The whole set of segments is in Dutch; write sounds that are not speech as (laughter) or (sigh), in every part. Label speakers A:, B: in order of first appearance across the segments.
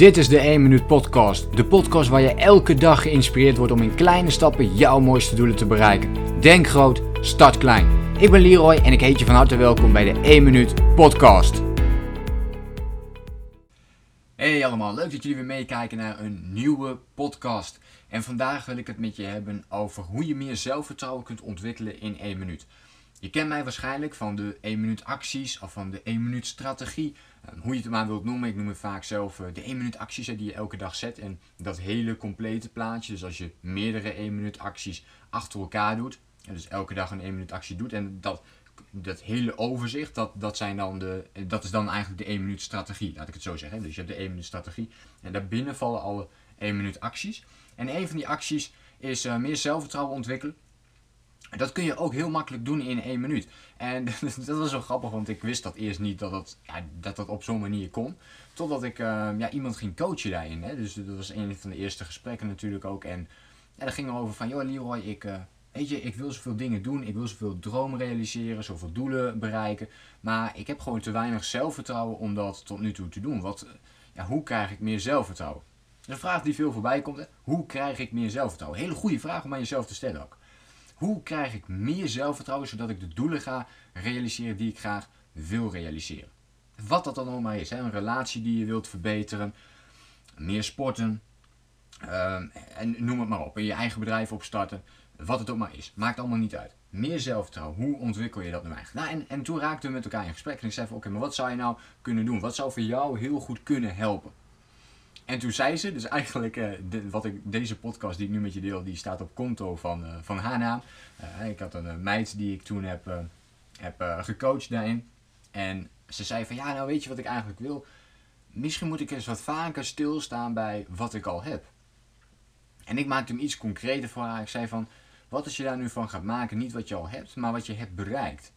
A: Dit is de 1 Minuut Podcast. De podcast waar je elke dag geïnspireerd wordt om in kleine stappen jouw mooiste doelen te bereiken. Denk groot, start klein. Ik ben Leroy en ik heet je van harte welkom bij de 1 Minuut Podcast. Hey allemaal, leuk dat jullie weer meekijken naar een nieuwe podcast. En vandaag wil ik het met je hebben over hoe je meer zelfvertrouwen kunt ontwikkelen in 1 minuut. Je kent mij waarschijnlijk van de 1 minuut acties of van de 1 minuut strategie. Ehm, hoe je het maar wilt noemen. Ik noem het vaak zelf eh, de 1 minuut acties die je elke dag zet. En dat hele complete plaatje. Dus als je meerdere 1 minuut acties achter elkaar doet. Dus elke dag een 1 minuut actie doet. En dat, dat hele overzicht, dat, dat, zijn dan de, dat is dan eigenlijk de 1 minuut strategie. Laat ik het zo zeggen. Dus je hebt de 1 minuut strategie. En daarbinnen vallen alle 1 minuut acties. En een van die acties is uh, meer zelfvertrouwen ontwikkelen. Dat kun je ook heel makkelijk doen in één minuut. En (laughs) dat was zo grappig, want ik wist dat eerst niet dat dat, ja, dat, dat op zo'n manier kon. Totdat ik uh, ja, iemand ging coachen daarin. Hè. Dus dat was een van de eerste gesprekken natuurlijk ook. En ja, dat ging erover van, joh Leroy, ik, uh, weet je, ik wil zoveel dingen doen. Ik wil zoveel dromen realiseren, zoveel doelen bereiken. Maar ik heb gewoon te weinig zelfvertrouwen om dat tot nu toe te doen. Wat, ja, hoe krijg ik meer zelfvertrouwen? Dat is een vraag die veel voorbij komt. Hè. Hoe krijg ik meer zelfvertrouwen? Hele goede vraag om aan jezelf te stellen ook. Hoe krijg ik meer zelfvertrouwen zodat ik de doelen ga realiseren die ik graag wil realiseren? Wat dat dan ook maar is. Een relatie die je wilt verbeteren, meer sporten, ehm, en noem het maar op. In je eigen bedrijf opstarten, wat het ook maar is. Maakt allemaal niet uit. Meer zelfvertrouwen, hoe ontwikkel je dat nu eigenlijk? Nou, en, en toen raakten we met elkaar in gesprek en ik zei van oké, maar wat zou je nou kunnen doen? Wat zou voor jou heel goed kunnen helpen? En toen zei ze, dus eigenlijk uh, wat ik, deze podcast die ik nu met je deel, die staat op konto van, uh, van haar naam. Uh, ik had een meid die ik toen heb, heb gecoacht daarin. En ze zei van ja, nou weet je wat ik eigenlijk wil? Misschien moet ik eens wat vaker stilstaan bij wat ik al heb. En ik maakte hem iets concreter voor haar. Ik zei van, wat als je daar nu van gaat maken, niet wat je al hebt, maar wat je hebt bereikt.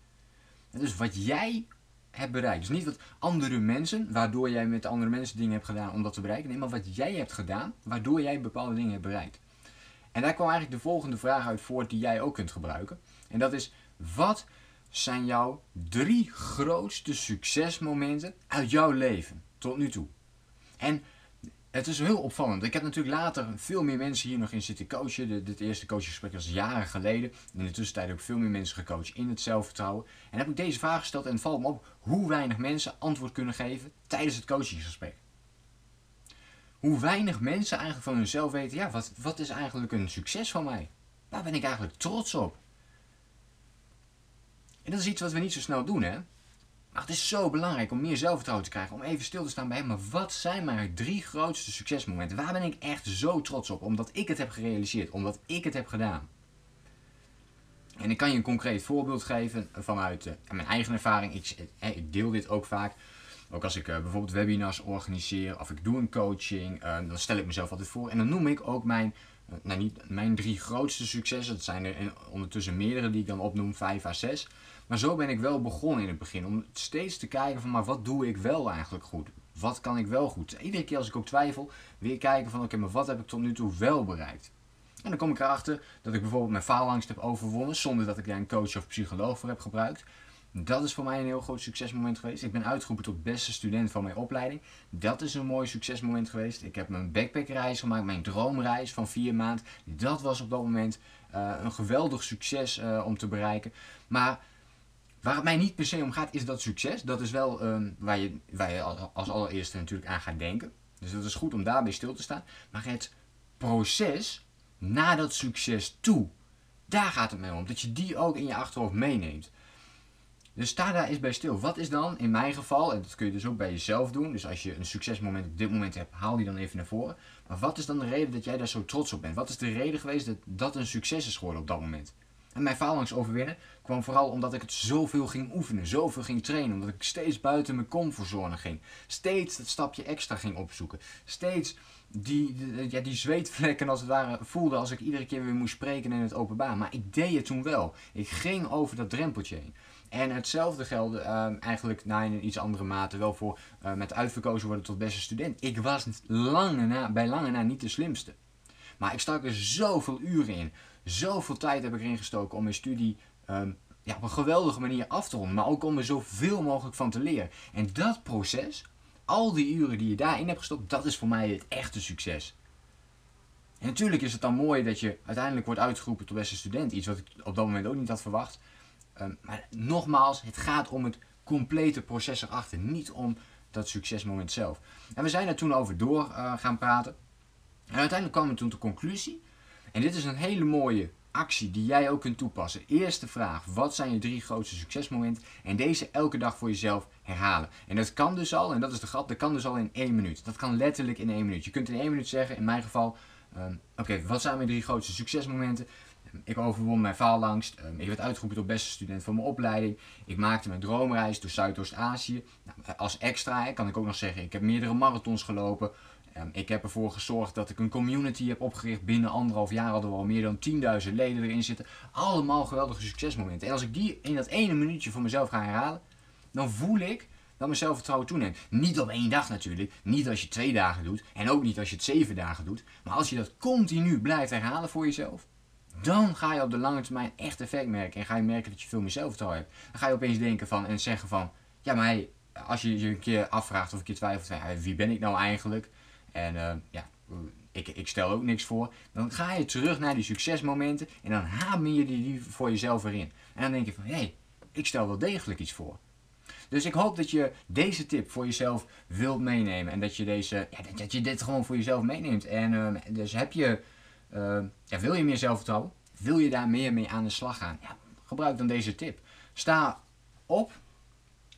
A: Dus wat jij hebt bereikt. Dus niet wat andere mensen, waardoor jij met andere mensen dingen hebt gedaan om dat te bereiken. Nee, maar wat jij hebt gedaan, waardoor jij bepaalde dingen hebt bereikt. En daar kwam eigenlijk de volgende vraag uit voort die jij ook kunt gebruiken. En dat is, wat zijn jouw drie grootste succesmomenten uit jouw leven tot nu toe? En het is heel opvallend. Ik heb natuurlijk later veel meer mensen hier nog in zitten coachen. Dit eerste coachgesprek was jaren geleden. In de tussentijd ik veel meer mensen gecoacht in het zelfvertrouwen. En heb ik deze vraag gesteld en het valt me op hoe weinig mensen antwoord kunnen geven tijdens het coachingsgesprek. Hoe weinig mensen eigenlijk van hunzelf weten, ja, wat, wat is eigenlijk een succes van mij? Waar ben ik eigenlijk trots op? En dat is iets wat we niet zo snel doen, hè? Maar het is zo belangrijk om meer zelfvertrouwen te krijgen. Om even stil te staan bij. Maar wat zijn mijn drie grootste succesmomenten? Waar ben ik echt zo trots op? Omdat ik het heb gerealiseerd. Omdat ik het heb gedaan. En ik kan je een concreet voorbeeld geven vanuit uh, mijn eigen ervaring. Ik, eh, ik, deel dit ook vaak. Ook als ik bijvoorbeeld webinars organiseer of ik doe een coaching, dan stel ik mezelf altijd voor. En dan noem ik ook mijn, nou niet mijn drie grootste successen. Dat zijn er ondertussen meerdere die ik dan opnoem, vijf à zes. Maar zo ben ik wel begonnen in het begin. Om steeds te kijken van, maar wat doe ik wel eigenlijk goed? Wat kan ik wel goed? Iedere keer als ik ook twijfel, weer kijken van, oké, maar wat heb ik tot nu toe wel bereikt? En dan kom ik erachter dat ik bijvoorbeeld mijn faalangst heb overwonnen zonder dat ik daar een coach of psycholoog voor heb gebruikt. Dat is voor mij een heel groot succesmoment geweest. Ik ben uitgeroepen tot beste student van mijn opleiding. Dat is een mooi succesmoment geweest. Ik heb mijn backpackreis gemaakt, mijn droomreis van vier maanden. Dat was op dat moment uh, een geweldig succes uh, om te bereiken. Maar Waar het mij niet per se om gaat, is dat succes. Dat is wel um, waar, je, waar je als allereerste natuurlijk aan gaat denken. Dus dat is goed om daarbij stil te staan. Maar het proces naar dat succes toe, daar gaat het mij om. Dat je die ook in je achterhoofd meeneemt. Dus sta daar eens bij stil. Wat is dan in mijn geval, en dat kun je dus ook bij jezelf doen. Dus als je een succesmoment op dit moment hebt, haal die dan even naar voren. Maar wat is dan de reden dat jij daar zo trots op bent? Wat is de reden geweest dat dat een succes is geworden op dat moment? En mijn faalangst overwinnen kwam vooral omdat ik het zoveel ging oefenen, zoveel ging trainen. Omdat ik steeds buiten mijn comfortzone ging. Steeds dat stapje extra ging opzoeken. Steeds die, ja, die zweetvlekken als het ware voelde als ik iedere keer weer moest spreken in het openbaar. Maar ik deed het toen wel. Ik ging over dat drempeltje heen. En hetzelfde gelde uh, eigenlijk nou, in iets andere mate wel voor uh, met uitverkozen worden tot beste student. Ik was lange na, bij lange na niet de slimste. Maar ik stak er zoveel uren in. Zoveel tijd heb ik erin gestoken om mijn studie um, ja, op een geweldige manier af te ronden. Maar ook om er zoveel mogelijk van te leren. En dat proces, al die uren die je daarin hebt gestopt, dat is voor mij het echte succes. En natuurlijk is het dan mooi dat je uiteindelijk wordt uitgeroepen tot beste student. Iets wat ik op dat moment ook niet had verwacht. Ehm, maar nogmaals, het gaat om het complete proces erachter. Niet om dat succesmoment zelf. En we zijn er toen over door uh, gaan praten. En uiteindelijk kwamen we toen tot de conclusie. En dit is een hele mooie actie die jij ook kunt toepassen. Eerste vraag: wat zijn je drie grootste succesmomenten? En deze elke dag voor jezelf herhalen. En dat kan dus al, en dat is de grap, dat kan dus al in één minuut. Dat kan letterlijk in één minuut. Je kunt in één minuut zeggen, in mijn geval, um, oké, wat zijn mijn drie grootste succesmomenten? Ik overwon mijn faalangst. Um, ik werd uitgeroepen tot beste student van mijn opleiding. Ik maakte mijn droomreis door Zuidoost-Azië. Nou, als extra kan ik ook nog zeggen, ik heb meerdere marathons gelopen. Um, ik heb ervoor gezorgd dat ik een community heb opgericht. Binnen anderhalf jaar hadden we al meer dan 10.000 leden erin zitten. Allemaal geweldige succesmomenten. En als ik die in dat ene minuutje voor mezelf ga herhalen, dan voel ik dat mijn zelfvertrouwen toeneemt. Niet op één dag natuurlijk. Niet als je twee dagen doet. En ook niet als je het zeven dagen doet. Maar als je dat continu blijft herhalen voor jezelf. Dan ga je op de lange termijn echt effect merken. En ga je merken dat je veel meer zelfvertrouwen hebt. Dan ga je opeens denken van en zeggen van. Ja, maar als je je een keer afvraagt of een keer twijfelt. Wie ben ik nou eigenlijk? En uh, ja, ik, ik stel ook niks voor. Dan ga je terug naar die succesmomenten. En dan hamer je die voor jezelf erin. En dan denk je van hé, hey, ik stel wel degelijk iets voor. Dus ik hoop dat je deze tip voor jezelf wilt meenemen. En dat je, deze, ja, dat, je dit gewoon voor jezelf meeneemt. En uh, dus heb je, uh, ja, wil je meer zelfvertrouwen? Wil je daar meer mee aan de slag gaan? Ja, gebruik dan deze tip. Sta op.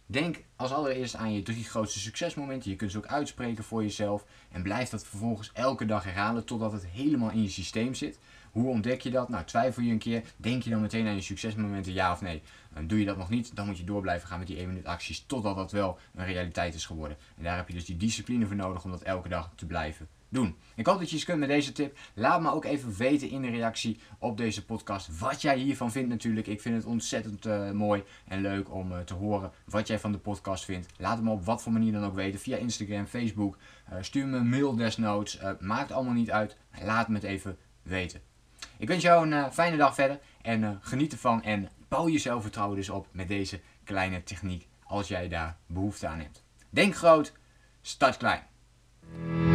A: Denk als allereerst aan je drie grootste succesmomenten. Je kunt ze ook uitspreken voor jezelf. En blijf dat vervolgens elke dag herhalen totdat het helemaal in je systeem zit. Hoe ontdek je dat? Nou, twijfel je een keer. Denk je dan meteen aan je succesmomenten, ja of nee? En doe je dat nog niet, dan moet je door blijven gaan met die 1 minuut acties totdat dat wel een realiteit is geworden. En daar heb je dus die discipline voor nodig om dat elke dag te blijven doen. Ik hoop dat je iets kunt met deze tip. Laat me ook even weten in de reactie op deze podcast wat jij hiervan vindt natuurlijk. Ik vind het ontzettend uh, mooi en leuk om uh, te horen wat jij van de podcast vindt. Laat me op wat voor manier dan ook weten. Via Instagram, Facebook. Uh, stuur me een mail desnoods. maakt allemaal niet uit. Laat me het even weten. Ik wens jou een fijne dag verder. En geniet ervan. En bouw je zelfvertrouwen dus op met deze kleine techniek. Als jij daar behoefte aan hebt. Denk groot. Start klein.